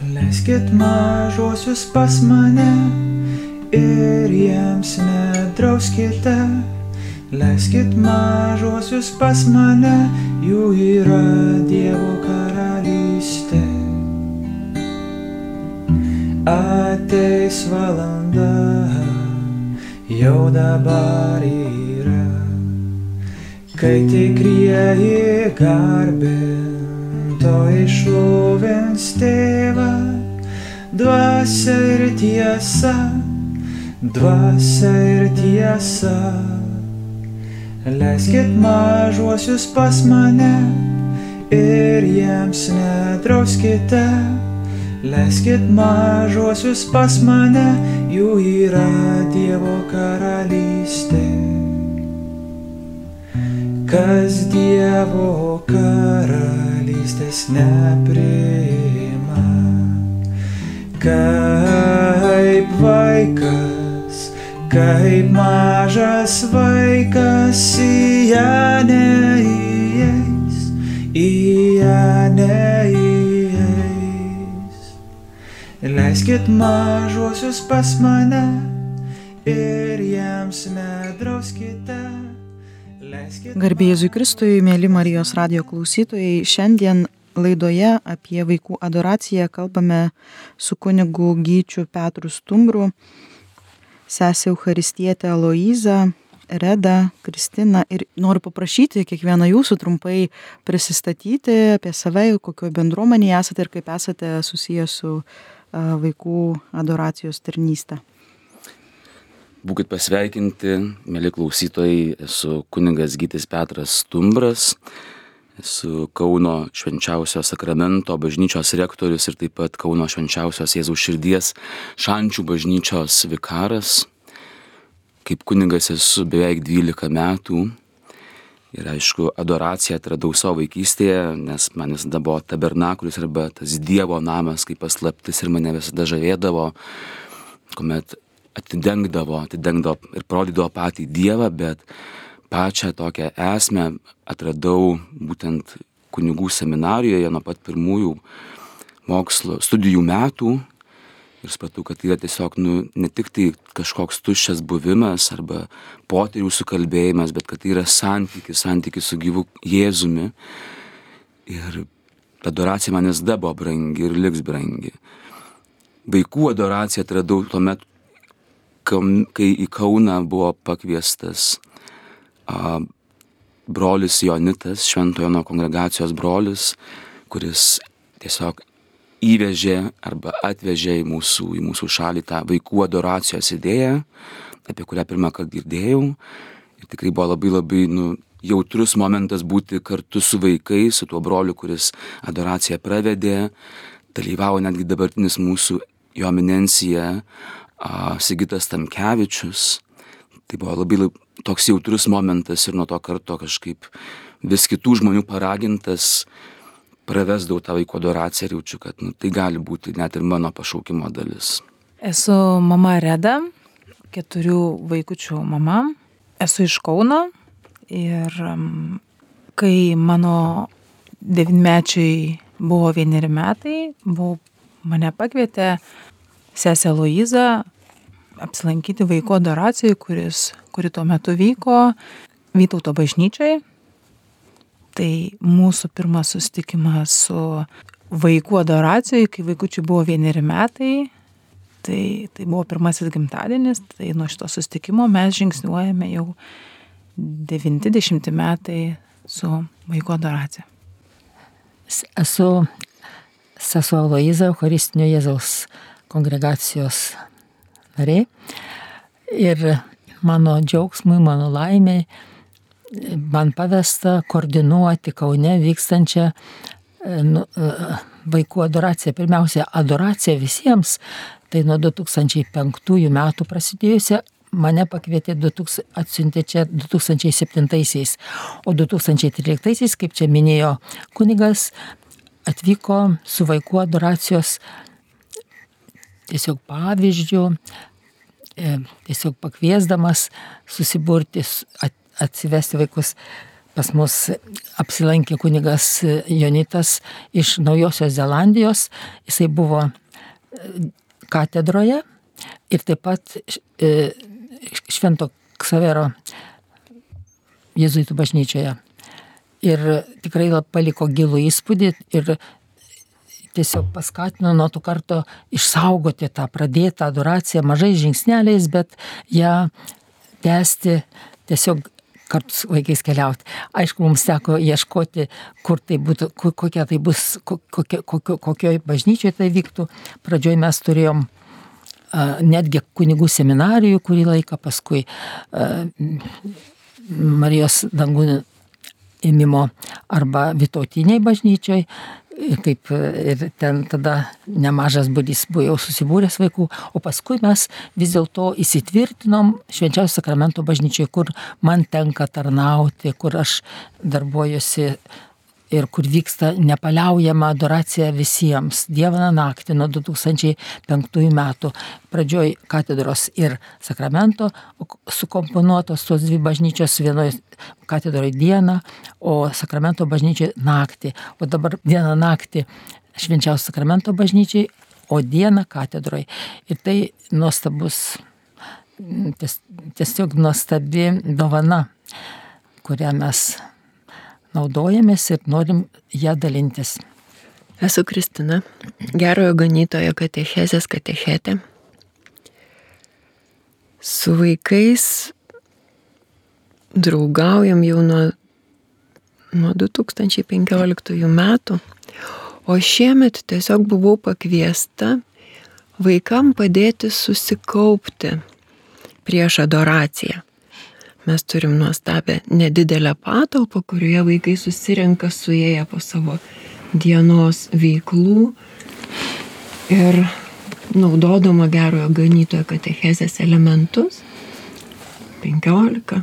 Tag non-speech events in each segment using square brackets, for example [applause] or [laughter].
Leiskit mažosius pas mane ir jiems nedrauskite. Leiskit mažosius pas mane, jų yra Dievo karalystė. Ateis valanda, jau dabar yra, kai tikrieji garbintojai šlovins tėvą, dvasia ir tiesa, dvasia ir tiesa. Leiskit mažuosius pas mane ir jiems nedrauskite. Leiskit mažuosius pas mane, jų yra Dievo karalystė. Kas Dievo karalystės nepriima, kaip vaikas, kaip mažas vaikas į ją neįeis, į ją neįeis. Leiskit mažuosius pas mane ir jiems nedrauskite. Garbėjai Kristui, mėly Marijos radio klausytojai, šiandien laidoje apie vaikų adoraciją kalbame su kunigu Gyčiu Petru Stumbru, sesė Eucharistietė Aloiza, Reda, Kristina ir noriu paprašyti kiekvieną jūsų trumpai prisistatyti apie save, kokio bendruomenėje esate ir kaip esate susijęs su vaikų adoracijos tarnystė. Būkit pasveikinti, mėly klausytojai, esu kuningas Gytis Petras Stumbras, esu Kauno švenčiausio sakramento bažnyčios rektorius ir taip pat Kauno švenčiausios Jėzaus širdies šančių bažnyčios vikaras. Kaip kuningas esu beveik 12 metų ir aišku, adoraciją atradau savo vaikystėje, nes man visada buvo tabernakulis arba tas Dievo namas kaip paslaptis ir mane visada žavėdavo, kuomet atidengdavo, atidengdavo ir parodydavo patį Dievą, bet pačią tokią esmę atradau būtent kunigų seminarijoje nuo pat pirmųjų mokslo studijų metų ir supratau, kad tai yra tiesiog nu, ne tik tai kažkoks tuščias buvimas arba poterių sukalbėjimas, bet kad tai yra santykis, santykis su gyvu Jėzumi. Ir adoracija man visada buvo brangi ir liks brangi. Vaikų adoraciją atradau tuomet, kai į Kauną buvo pakviestas a, brolis Jonitas, Šventojo nuo kongregacijos brolis, kuris tiesiog įvežė arba atvežė į mūsų, į mūsų šalį tą vaikų adoracijos idėją, apie kurią pirmą kartą girdėjau. Ir tikrai buvo labai labai nu, jautrus momentas būti kartu su vaikais, su tuo broliu, kuris adoraciją pravedė. Dalyvavo netgi dabartinis mūsų jo eminencija Sigitas Tamkevičius. Tai buvo labai, toks jautrus momentas ir nuo to karto kažkaip vis kitų žmonių paragintas pravesdavau tą vaiko adoraciją ir jaučiu, kad nu, tai gali būti net ir mano pašaukimo dalis. Esu mama Reda, keturių vaikučių mama. Esu iš Kauno ir kai mano devinmečiai buvo vieneri metai, buvo, mane pakvietė sesė Loiza apsilankyti vaiko adoracijai, kuris, kuri tuo metu vyko Vytauto bažnyčiai. Tai mūsų pirmas susitikimas su vaikų adoracijai, kai vaikučiai buvo vieneri metai, tai, tai buvo pirmasis gimtadienis, tai nuo šito susitikimo mes žingsniuojame jau 90 metai su vaiko adoracija. Esu sesuo Aloiza, Eucharistinio Jėzaus kongregacijos narė. Ir mano džiaugsmui, mano laimiai man pavesta koordinuoti Kaune vykstančią nu, vaikų adoraciją. Pirmiausia, adoracija visiems, tai nuo 2005 metų prasidėjusią mane pakvietė, 2000, atsiuntė čia 2007-aisiais, o 2013-aisiais, kaip čia minėjo kunigas, atvyko su vaikų adoracijos tiesiog pavyzdžių, tiesiog pakviesdamas susiburti, atsivesti vaikus pas mus apsilankė kunigas Jonitas iš Naujosios Zelandijos. Jisai buvo katedroje ir taip pat Švento Ksavero Jėzuitų bažnyčioje. Ir tikrai paliko gilų įspūdį ir tiesiog paskatino nuo to karto išsaugoti tą pradėtą adoraciją mažais žingsneliais, bet ją tęsti tiesiog kartu su vaikais keliauti. Aišku, mums teko ieškoti, kur tai būtų, kokia tai bus, kokia, kokio, kokioje bažnyčioje tai vyktų. Pradžioje mes turėjom netgi kunigų seminarijų kurį laiką, paskui Marijos dangų ėmimo arba Vitautiniai bažnyčioj, kaip ir ten tada nemažas būrys buvo jau susibūręs vaikų, o paskui mes vis dėlto įsitvirtinom švenčiausio sakramento bažnyčiai, kur man tenka tarnauti, kur aš darbuojuosi ir kur vyksta nepaliaujama adoracija visiems. Dievą naktį nuo 2005 metų. Pradžioj katedros ir sakramento sukomponuotos tos dvi bažnyčios vienoje katedroje dieną, o sakramento bažnyčiai naktį. O dabar dieną naktį švenčiausio sakramento bažnyčiai, o dieną katedroje. Ir tai nuostabus, ties, tiesiog nuostabi dovana, kurią mes naudojamės ir norim ją dalintis. Esu Kristina, gerojo ganytojo katechezės katechetė. Su vaikais draugaujam jau nuo, nuo 2015 metų, o šiemet tiesiog buvau pakviesta vaikam padėti susikaupti prieš adoraciją. Mes turim nuostabę nedidelę patalpą, kurioje vaikai susirenka suėję po savo dienos veiklų ir naudodama gerojo ganytojo katechezės elementus 15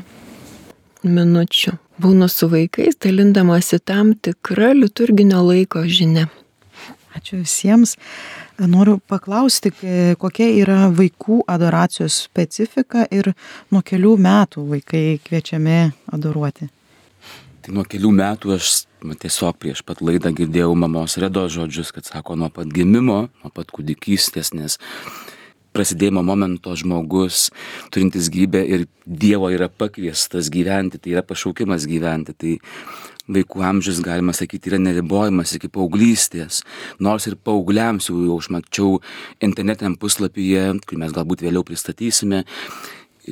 minučių būnu su vaikais, dalindamasi tam tikrą liturginio laiko žinia. Ačiū visiems. Noriu paklausti, kokia yra vaikų adoracijos specifika ir nuo kelių metų vaikai kviečiami adoruoti. Tai nuo kelių metų aš tiesiog prieš pat laidą girdėjau mamos redo žodžius, kad sako nuo pat gimimo, nuo pat kūdikystės, nes prasidėjimo momento žmogus, turintis gyvybę ir Dievo yra pakviestas gyventi, tai yra pašaukimas gyventi. Tai vaikų amžius, galima sakyti, yra neribojamas iki paauglystės. Nors ir paaugliams jau, jau aš mačiau internetiniam puslapyje, kurį mes galbūt vėliau pristatysime,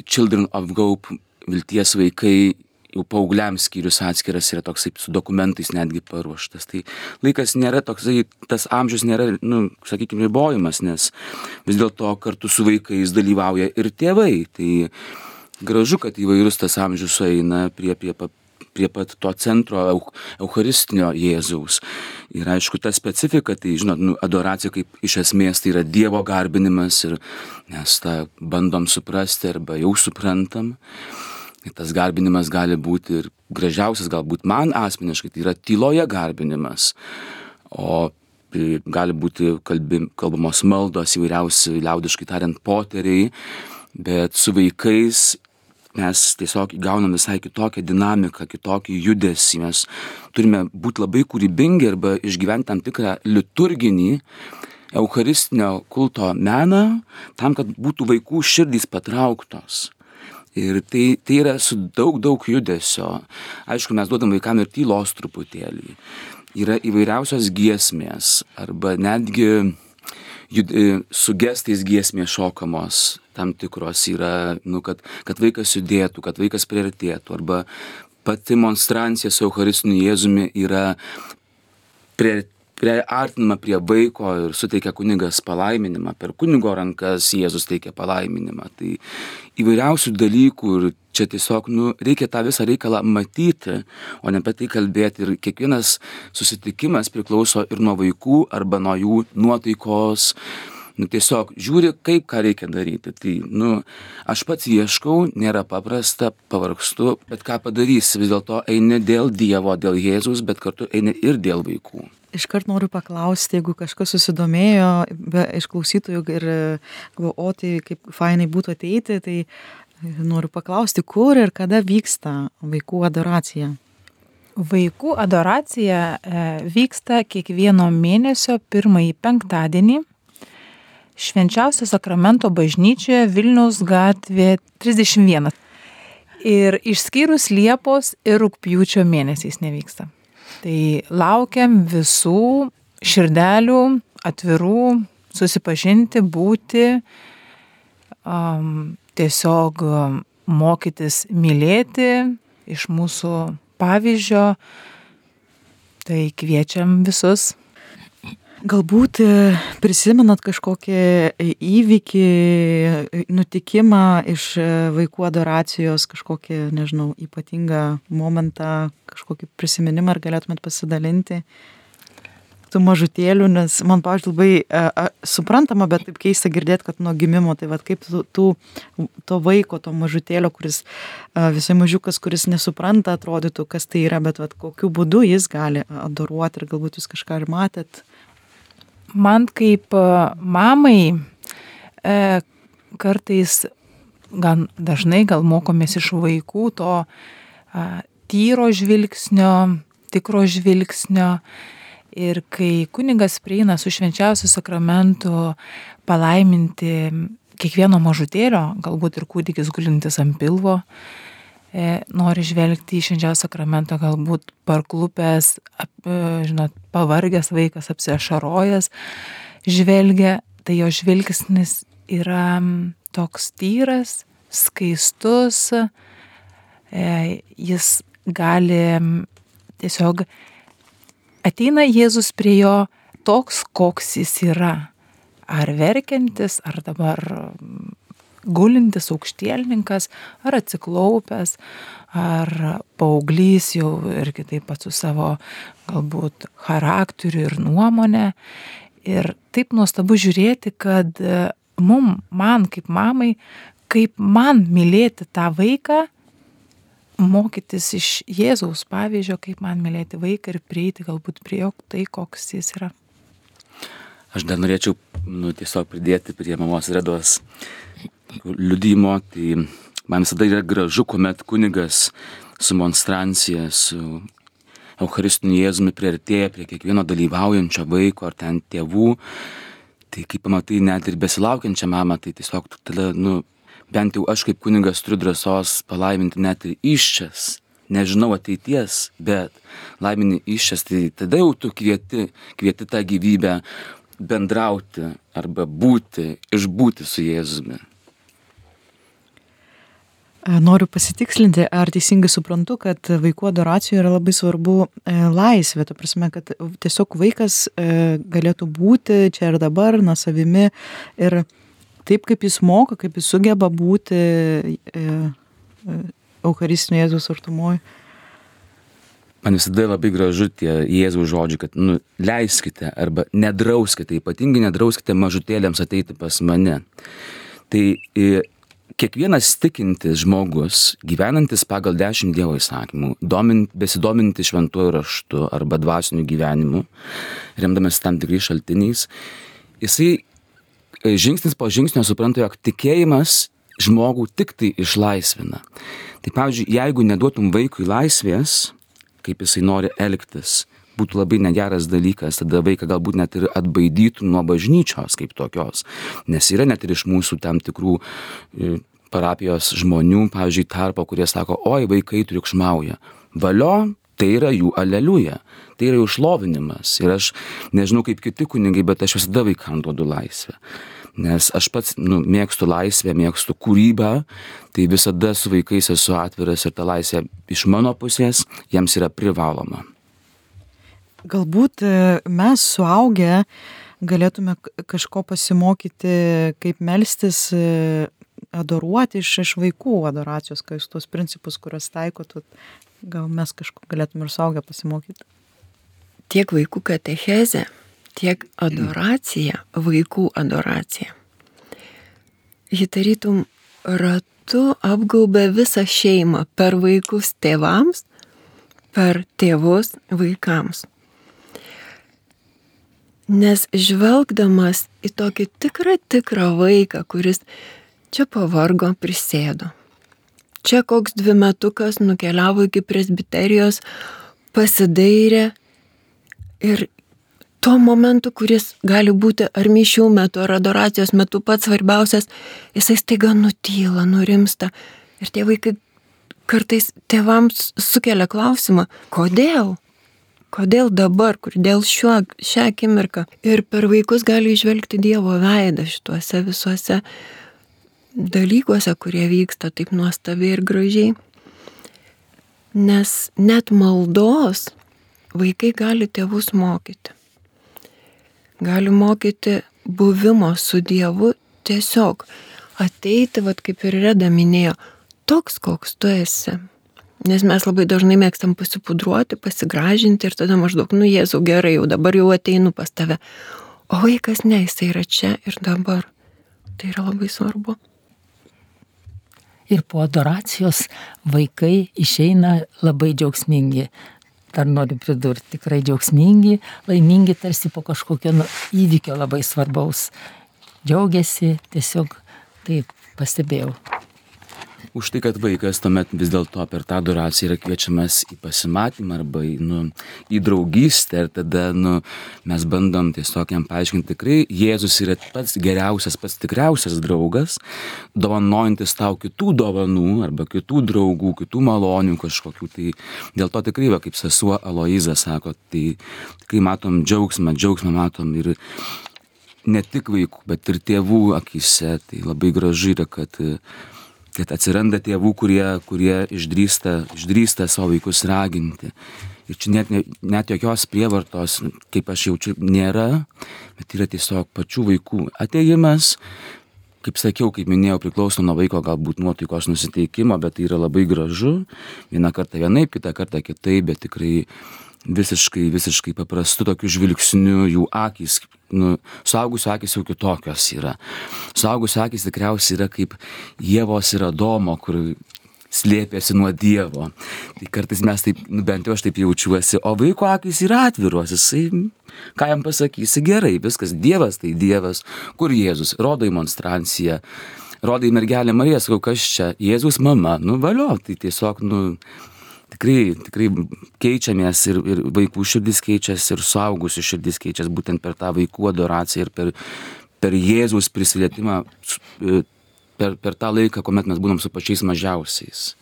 Children of Hope, vilties vaikai, jau paaugliams skyrius atskiras yra toksai su dokumentais netgi paruoštas. Tai laikas nėra toksai, tas amžius nėra, nu, sakykime, ribojimas, nes vis dėlto kartu su vaikais dalyvauja ir tėvai. Tai gražu, kad įvairus tas amžius eina prie, prie, prie pat to centro eucharistinio Jėzaus. Ir aišku, ta specifika, tai žinot, nu, adoracija kaip iš esmės tai yra Dievo garbinimas ir mes tą bandom suprasti arba jau suprantam. Ir tas garbinimas gali būti ir gražiausias galbūt man asmeniškai, tai yra tyloje garbinimas. O gali būti kalbi, kalbamos maldos įvairiausi, liaudiškai tariant, poteriai, bet su vaikais mes tiesiog įgaunam visai kitokią dinamiką, kitokį judesį, mes turime būti labai kūrybingi arba išgyventi tam tikrą liturginį eucharistinio kulto meną, tam, kad būtų vaikų širdys patrauktos. Ir tai, tai yra su daug, daug judesio. Aišku, mes duodam vaikam ir tylos truputėlį. Yra įvairiausios giesmės arba netgi jud, su gestais giesmės šokamos tam tikros yra, nu, kad, kad vaikas judėtų, kad vaikas priartėtų, arba pati monstrancija su Eucharistiniu Jėzumi yra prie, priartinama prie vaiko ir suteikia kunigas palaiminimą, per kunigo rankas Jėzus teikia palaiminimą. Tai įvairiausių dalykų ir čia tiesiog nu, reikia tą visą reikalą matyti, o ne apie tai kalbėti. Ir kiekvienas susitikimas priklauso ir nuo vaikų arba nuo jų nuotaikos, nu tiesiog žiūri, kaip ką reikia daryti. Tai, nu, aš pats ieškau, nėra paprasta, pavargstu, bet ką padarysi, vis dėlto eini dėl Dievo, dėl Jėzus, bet kartu eini ir dėl vaikų. Iškart noriu paklausti, jeigu kažkas susidomėjo, be, iš klausytojų ir galvoju, o tai kaip fainai būtų ateiti, tai noriu paklausti, kur ir kada vyksta vaikų adoracija. Vaikų adoracija e, vyksta kiekvieno mėnesio pirmąjį penktadienį Švenčiausio sakramento bažnyčioje Vilniaus gatvė 31. Ir išskyrus Liepos ir Rūpjūčio mėnesiais nevyksta. Tai laukiam visų širdelių, atvirų, susipažinti, būti, um, tiesiog mokytis mylėti iš mūsų pavyzdžio. Tai kviečiam visus. Galbūt e, prisimenat kažkokį įvykį, nutikimą iš e, vaikų adoracijos, kažkokį, nežinau, ypatingą momentą, kažkokį prisiminimą, ar galėtumėt pasidalinti tų mažutėlių, nes man, pavyzdžiui, labai a, a, suprantama, bet taip keista girdėti, kad nuo gimimo, tai vad kaip tų, tų, to vaiko, to mažutėlio, kuris a, visai mažiukas, kuris nesupranta, atrodytų, kas tai yra, bet vad kokiu būdu jis gali adoruoti ir galbūt jūs kažką ir matėt. Man kaip mamai e, kartais, gan dažnai gal mokomės iš vaikų to a, tyro žvilgsnio, tikro žvilgsnio. Ir kai kunigas prieina su švenčiausiu sakramentu palaiminti kiekvieno mažutėlio, galbūt ir kūdikis gulintis ant pilvo, e, nori žvelgti į švenčiausią sakramentą, galbūt parklupęs, ap, e, žinot, pavargęs vaikas, apsiašarojęs, žvelgia, tai jo žvilgsnis yra toks tyras, skaistus, e, jis gali tiesiog ateina Jėzus prie jo toks, koks jis yra. Ar verkiantis, ar dabar gulintis aukštielninkas, ar atsiklaupęs, ar paauglys jau ir kitaip pat su savo galbūt charakteriu ir nuomonė. Ir taip nuostabu žiūrėti, kad e, mum, man kaip mamai, kaip man mylėti tą vaiką, mokytis iš Jėzaus pavyzdžio, kaip man mylėti vaiką ir prieiti galbūt prie jo tai, koks jis yra. Aš dar norėčiau nu, tiesiog pridėti prie mamos redos liudymo. Tai man visada yra gražu, kuomet kunigas su monstrancija, su Eucharistiniu Jėzumi prieartėja prie kiekvieno dalyvaujančio vaiko ar ten tėvų. Tai kaip pamatai net ir besilaukiančią mamą, tai tiesiog tada, nu, bent jau aš kaip kunigas turiu drąsos palaiminti net ir iščias. Nežinau ateities, bet laimini iščias, tai tada jau tu kvieti, kvieti tą gyvybę bendrauti arba būti, išbūti su Jėzumi. Noriu pasitikslinti, ar teisingai suprantu, kad vaikų adoracijoje yra labai svarbu e, laisvė, ta prasme, kad tiesiog vaikas e, galėtų būti čia ir dabar, na savimi ir taip, kaip jis moka, kaip jis sugeba būti e, Eucharistinio Jėzus artumoje. Man visada labai gražu tie Jėzaus žodžiai, kad nu, leiskite arba nedrauskite, ypatingai nedrauskite mažutėlėms ateiti pas mane. Tai kiekvienas tikintis žmogus, gyvenantis pagal dešimt Dievo įsakymų, domint, besidominti šventuoju raštu arba dvasiniu gyvenimu, remdamas tam tikrais šaltiniais, jisai žingsnis po žingsnio supranta, jog tikėjimas žmogų tik tai išlaisvina. Tai pavyzdžiui, jeigu neduotum vaikui laisvės, kaip jisai nori elgtis, būtų labai negeras dalykas, tada vaiką galbūt net ir atbaidytų nuo bažnyčios kaip tokios. Nes yra net ir iš mūsų tam tikrų e, parapijos žmonių, pavyzdžiui, tarpo, kurie sako, oi, vaikai triukšmauja. Valio, tai yra jų aleliuja, tai yra jų šlovinimas. Ir aš nežinau kaip kiti kunigai, bet aš visada vaikams duodu laisvę. Nes aš pats nu, mėgstu laisvę, mėgstu kūrybą, tai visada su vaikais esu atviras ir ta laisvė iš mano pusės jiems yra privaloma. Galbūt e, mes suaugę galėtume kažko pasimokyti, kaip melstis, e, adoruoti iš, iš vaikų adoracijos, kai jūs tuos principus, kuriuos taikot, gal mes kažko galėtume ir suaugę pasimokyti. Tiek vaikų katechezė, tiek adoracija, vaikų adoracija. Ji tarytum ratu apgaubė visą šeimą per vaikus tėvams, per tėvus vaikams. Nes žvelgdamas į tokį tikrą, tikrą vaiką, kuris čia pavargo, prisėdo. Čia koks dvi metukas nukeliavo iki presbiterijos pasidairė ir tuo momentu, kuris gali būti ar mišių metu, ar adoracijos metu pats svarbiausias, jisai staiga nutyla, nurimsta. Ir tie vaikai kartais tėvams sukelia klausimą, kodėl? Kodėl dabar, kodėl šiuo, šią akimirką. Ir per vaikus gali išvelgti Dievo veidą šituose visuose dalykuose, kurie vyksta taip nuostabiai ir gražiai. Nes net maldos vaikai gali tėvus mokyti. Gali mokyti buvimo su Dievu tiesiog ateiti, vad kaip ir Reda minėjo, toks, koks tu esi. Nes mes labai dažnai mėgstam pasipudruoti, pasigražinti ir tada maždaug, nu Jėzau, gerai, jau dabar jau ateinu pas tave. O vaikas ne, jisai yra čia ir dabar. Tai yra labai svarbu. Ir po adoracijos vaikai išeina labai džiaugsmingi. Dar noriu pridurti, tikrai džiaugsmingi, laimingi tarsi po kažkokio nu, įvykio labai svarbaus. Džiaugiasi, tiesiog taip pastebėjau už tai, kad vaikas tuomet vis dėlto per tą adoraciją yra kviečiamas į pasimatymą arba į, nu, į draugystę ir tada nu, mes bandom tiesiog jam paaiškinti, tikrai Jėzus yra pats geriausias, pats tikriausias draugas, dovanojantis tau kitų dovanų arba kitų draugų, kitų malonių kažkokių. Tai dėl to tikrai, va, kaip sesuo Aloiza sako, tai kai matom džiaugsmą, džiaugsmą matom ir ne tik vaikų, bet ir tėvų akise. Tai labai gražu yra, kad kad atsiranda tėvų, kurie, kurie išdrįsta, išdrįsta savo vaikus raginti. Ir čia net, net jokios prievartos, kaip aš jaučiu, nėra, bet yra tiesiog pačių vaikų ateimas. Kaip sakiau, kaip minėjau, priklauso nuo vaiko galbūt nuotaikos nusiteikimo, bet tai yra labai gražu. Vieną kartą vienaip, kitą kartą kitaip, bet tikrai visiškai, visiškai paprastu tokiu žvilgsniu jų akis, nu, suaugusių akis jau kitokios yra. Suaugusių akis tikriausiai yra kaip Jėvos ir Adomo, kur slėpėsi nuo Dievo. Tai kartais mes taip, nu, bent jau aš taip jaučiuosi, o vaiko akis yra atviros, jisai, ką jam pasakysi, gerai, viskas, Dievas tai Dievas, kur Jėzus, rodo į monstranciją, rodo į mergelę Mariją, sakau, kas čia, Jėzus mama, nu valio, tai tiesiog, nu, tikrai, tikrai keičiamės ir, ir vaikų širdis keičiasi, ir suaugusių širdis keičiasi būtent per tą vaikų adoraciją ir per, per Jėzus prisilietimą, e, per, per tą laiką, kuomet mes būnam su pačiais mažiausiais.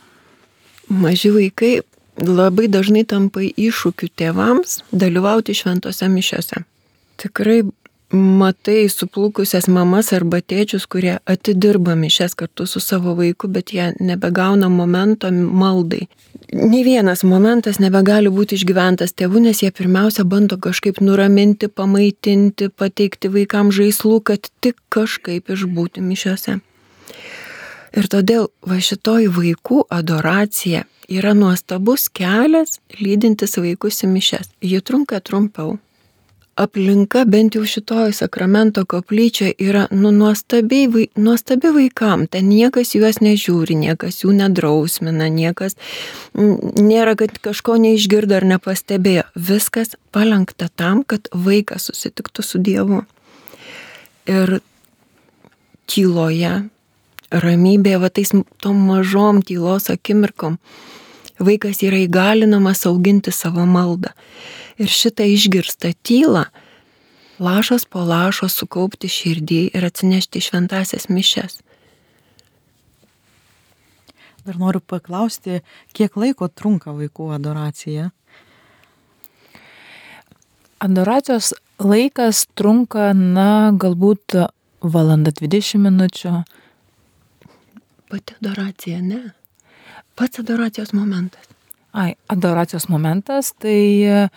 Maži vaikai labai dažnai tampa iššūkių tėvams dalyvauti šventose mišiose. Tikrai matai suplūkusias mamas arba tėčius, kurie atidirba mišes kartu su savo vaiku, bet jie nebegauna momento maldai. Ne vienas momentas nebegali būti išgyventas tėvų, nes jie pirmiausia bando kažkaip nuraminti, pamaitinti, pateikti vaikams žaislų, kad tik kažkaip išbūti mišiose. Ir todėl va šitoji vaikų adoracija yra nuostabus kelias lydintis vaikus į mišes. Ji trunka trumpiau, aplinka, bent jau šitoj sakramento koplyčioje, yra nu, nuostabi, nuostabi vaikam. Ten niekas juos nežiūri, niekas jų nedrausmina, niekas nėra, kad kažko neišgirdo ar nepastebėjo. Viskas palenkta tam, kad vaikas susitiktų su Dievu. Ir tyloje, ramybėje, va tais tom mažom tylos akimirkom, vaikas yra įgalinamas auginti savo maldą ir šitą išgirstą tylą lašas po lašo sukaupti širdį ir atsinešti šventasias mišes. Dar noriu paklausti, kiek laiko trunka vaikų adoracija? Adoracijos laikas trunka, na, galbūt valanda 20 minučių. Pati adoracija, ne. Pats adoracijos momentas. Ai, adoracijos momentas, tai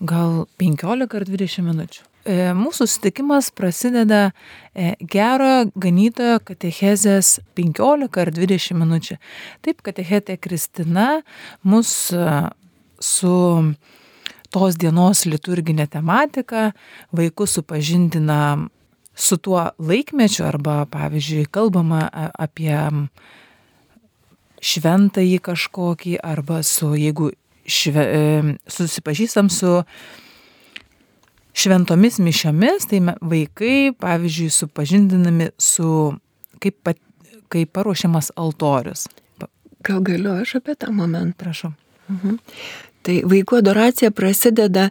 gal 15 ar 20 minučių. E, mūsų susitikimas prasideda e, gero ganytojo katechezės 15 ar 20 minučių. Taip, katechetė Kristina mus e, su tos dienos liturginė tematika vaikus supažindina su tuo laikmečiu arba, pavyzdžiui, kalbama apie šventąjį kažkokį arba su, jeigu šve, e, susipažįstam su šventomis mišiomis, tai vaikai, pavyzdžiui, supažindinami su kaip, pat, kaip paruošiamas altorius. Gal galiu aš apie tą momentą? Prašau. Mhm. Tai vaikų adoracija prasideda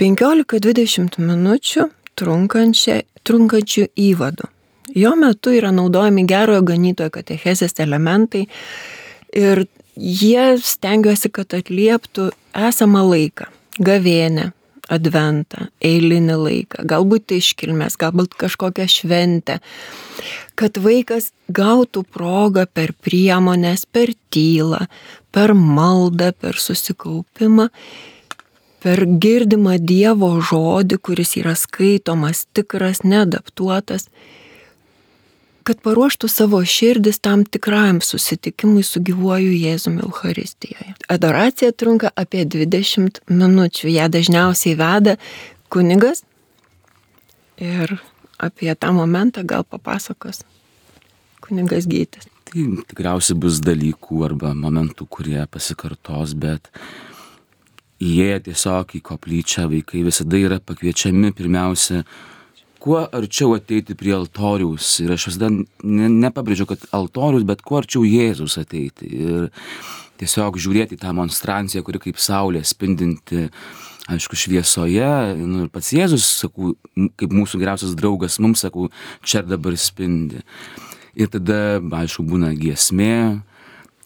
15-20 minučių trunkančių įvadų. Jo metu yra naudojami gerojo ganytojo katechezės elementai ir jie stengiuosi, kad atlieptų esamą laiką, gavėnę, adventą, eilinį laiką, galbūt iškilmės, galbūt kažkokią šventę, kad vaikas gautų progą per priemonės, per tylą, per maldą, per susikaupimą, per girdimą Dievo žodį, kuris yra skaitomas, tikras, neadaptuotas, kad paruoštų savo širdis tam tikrajam susitikimui su gyvuoju Jėzumi Euharistijoje. Adoracija trunka apie 20 minučių, ją dažniausiai veda kunigas ir apie tą momentą gal papasakos kunigas gytis. Tai tikriausiai bus dalykų arba momentų, kurie pasikartos, bet įėję tiesiog į koplyčią vaikai visada yra pakviečiami pirmiausia kuo arčiau ateiti prie altoriaus. Ir aš visada ne, nepabrėžiu, kad altorius, bet kuo arčiau Jėzus ateiti. Ir tiesiog žiūrėti tą monstranciją, kuri kaip saulė spindinti, aišku, šviesoje. Nu, ir pats Jėzus, sakau, kaip mūsų geriausias draugas, mums, sakau, čia dabar spindi. Ir tada, aišku, būna giesmė,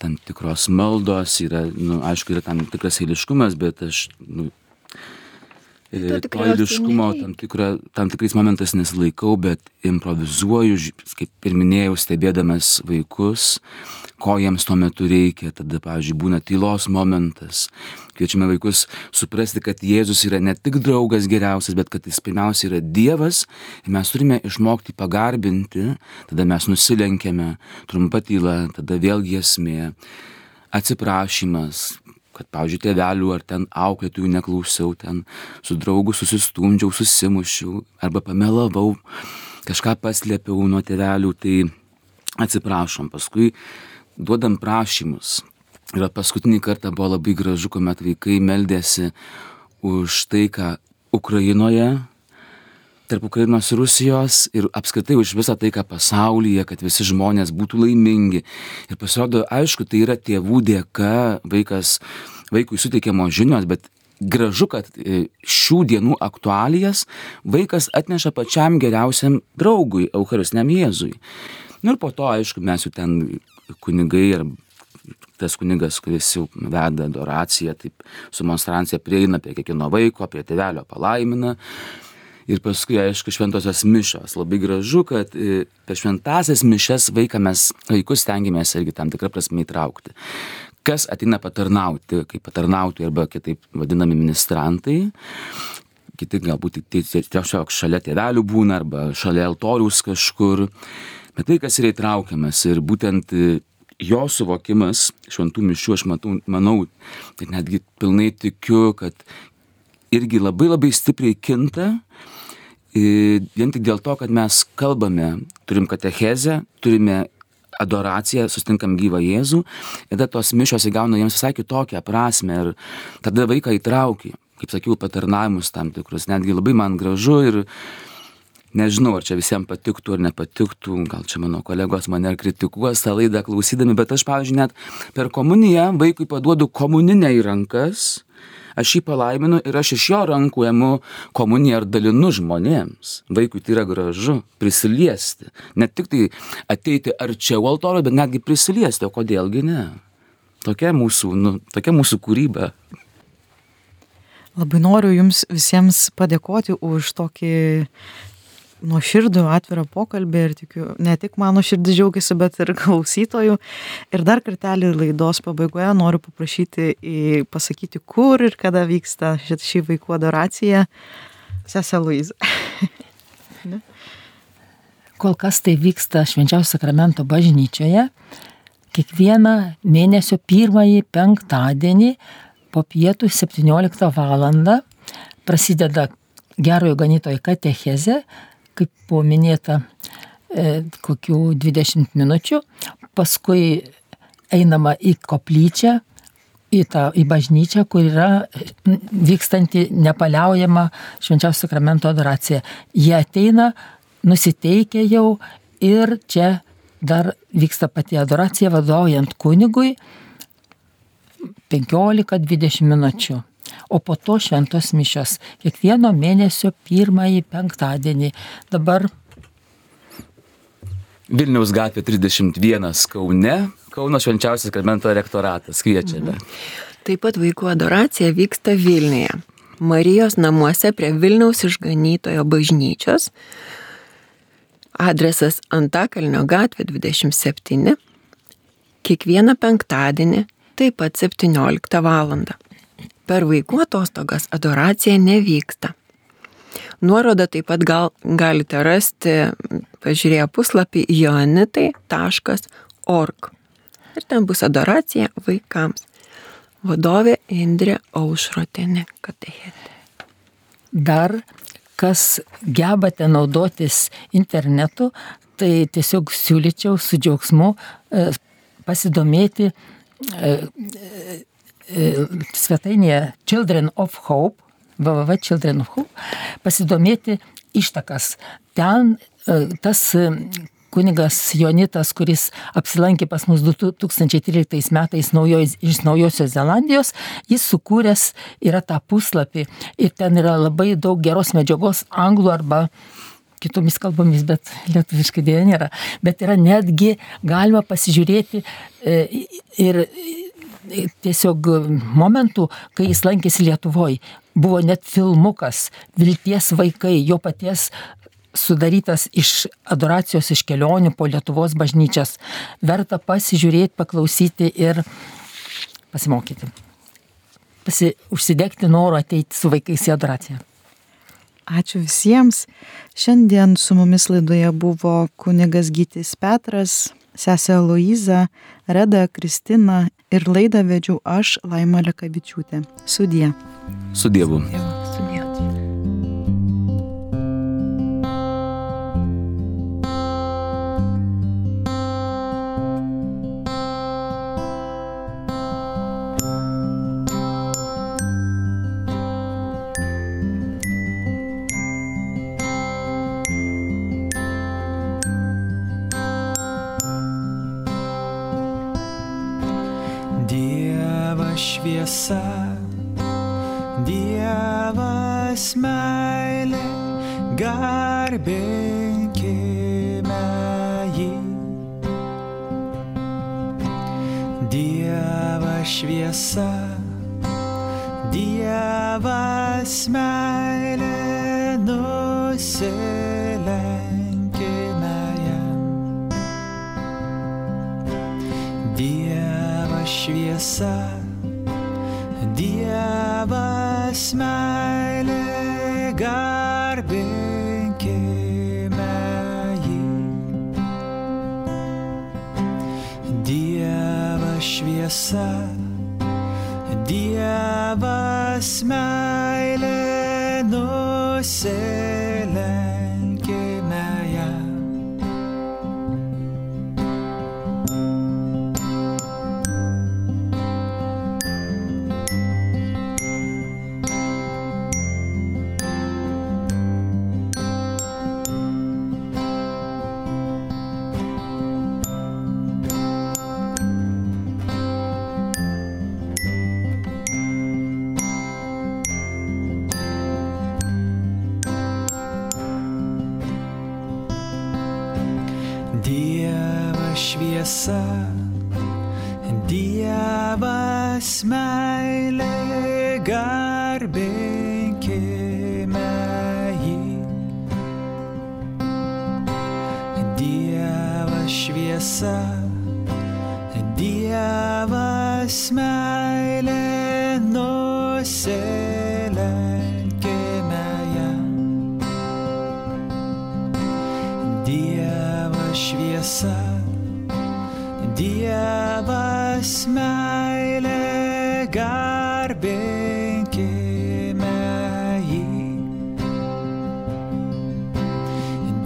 tam tikros maldos, yra, nu, aišku, yra tam tikras eiliškumas, bet aš, nu, To eiliškumo tam, tikra, tam tikrais momentais nesilaikau, bet improvizuoju, kaip ir minėjau, stebėdamas vaikus, ko jiems tuo metu reikia. Tada, pavyzdžiui, būna tylos momentas. Kviečiame vaikus suprasti, kad Jėzus yra ne tik draugas geriausias, bet kad jis pirmiausia yra Dievas ir mes turime išmokti pagarbinti, tada mes nusilenkėme, trumpa tyla, tada vėl giesmė, atsiprašymas, kad, pavyzdžiui, tėvelių ar ten auklėtųjų neklausiau, ten su draugu susistumdžiau, susimušiau arba pamelavau, kažką paslėpiau nuo tėvelių, tai atsiprašom, paskui duodam prašymus. Ir paskutinį kartą buvo labai gražu, kuomet vaikai meldėsi už tai, ką Ukrainoje, tarp Ukrainos ir Rusijos ir apskritai už visą tai, ką pasaulyje, kad visi žmonės būtų laimingi. Ir pasirodo, aišku, tai yra tėvų dėka, vaikas, vaikui suteikiamos žinios, bet gražu, kad e, šių dienų aktualijas vaikas atneša pačiam geriausiam draugui, Eucharistiniam Jėzui. Nu ir po to, aišku, mes jau ten kunigai ir tas kunigas, kuris jau veda adoraciją, taip su monstrancija prieina prie kiekvieno vaiko, prie tėvelio palaimina. Ir paskui, aišku, šventosios mišos. Labai gražu, kad e, per šventasias mišes vaiką mes, vaikus stengiamės irgi tam tikrą prasme įtraukti. Kas ateina patarnauti, kaip patarnauti arba kitaip vadinami ministrantai, kiti galbūt tik tie- tiesiog šalia tėvelių būna arba šalia altoriaus kažkur. Bet tai, kas yra įtraukiamas ir būtent e, jo suvokimas šventų mišių, aš matau, manau, ir netgi pilnai tikiu, kad irgi labai labai stipriai kinta. E, Vien tik dėl to, kad mes kalbame, turim katechezę, turime adoraciją, sustinkam gyvą Jėzų, ir tada tos mišos įgauna jiems visai kitokią prasme ir tada vaiką įtraukia, kaip sakiau, patarnavimus tam tikrus, netgi labai man gražu ir nežinau, ar čia visiems patiktų ar nepatiktų, gal čia mano kolegos mane kritikuos tą laidą klausydami, bet aš, pavyzdžiui, net per komuniją vaikui paduodu komuninę į rankas, aš jį palaiminu ir aš iš jo rankų ėmu komuniją ir dalinu žmonėms. Vaikui tai yra gražu prisiliesti. Ne tik tai ateiti arčiau altorių, bet netgi prisiliesti, o kodėlgi ne. Tokia mūsų, nu, tokia mūsų kūryba. Labai noriu Jums visiems padėkoti už tokį nuoširdų atvirą pokalbį ir tikiu, ne tik mano širdis džiaugiasi, bet ir [laughs] klausytojų. Ir dar kartelį laidos pabaigoje noriu paprašyti pasakyti, kur ir kada vyksta ši, ši vaikų adoracija. Sese Luiza. [laughs] Kol kas tai vyksta švenčiausio sakramento bažnyčioje. Kiekvieną mėnesio pirmąjį penktadienį po pietų 17 val. prasideda gerojo ganytojo katechezė, kaip buvo minėta, e, kokių 20 minučių. Paskui einama į koplyčią, į, tą, į bažnyčią, kur yra vykstanti nepaliaujama švenčiausio sakramento adoracija. Jie ateina, nusiteikia jau ir čia dar vyksta pati adoracija vadovaujant kunigui. 15-20 minučių. O po to šventos mišios kiekvieno mėnesio pirmąjį penktadienį. Dabar Vilniaus gatvė 31 Kaune, Kauno švenčiausias sakramento rektoratas. Kviečiame. Taip pat vaikų adoracija vyksta Vilniuje. Marijos namuose prie Vilniaus išganytojo bažnyčios. Adresas Antakalnio gatvė 27. Kiekvieną penktadienį, taip pat 17 val. Per vaikų atostogas adoracija nevyksta. Nuorodą taip pat gal, galite rasti, pažiūrėję puslapį joanitai.org. Ir ten bus adoracija vaikams. Vadovė Indrė Aušrotinė katechetė. dar, kas gebate naudotis internetu, tai tiesiog siūlyčiau su džiaugsmu e, pasidomėti e, svetainėje Children of Hope, www Children of Hope, pasidomėti ištakas. Ten e, tas e, kunigas Jonitas, kuris apsilankė pas mus 2013 metais naujoj, iš Naujosios Zelandijos, jis sukūręs yra tą puslapį ir ten yra labai daug geros medžiagos anglų arba kitomis kalbomis, bet lietuviškai dėja nėra. Bet yra netgi galima pasižiūrėti e, ir e, tiesiog momentų, kai jis lankėsi Lietuvoje. Buvo net filmukas Vilties vaikai, jo paties sudarytas iš adoracijos iš kelionių po Lietuvos bažnyčias. Verta pasižiūrėti, paklausyti ir pasimokyti. Pasi, užsidegti noro ateiti su vaikais į adoraciją. Ačiū visiems. Šiandien su mumis laidoje buvo kunigas Gytis Petras, sesė Luiza, Reda Kristina ir laidą vedžiau aš, Laima Lekavičiūtė. Sudie. Su Dievu. Sudėti. Dievas Dievas šviesa, Dievas meilė, nusilenkime jam. Dievas šviesa, Dievas meilė, Dievas šviesa, Dievas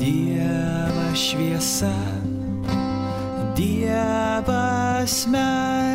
Dievas šviesa, Dievas meilė,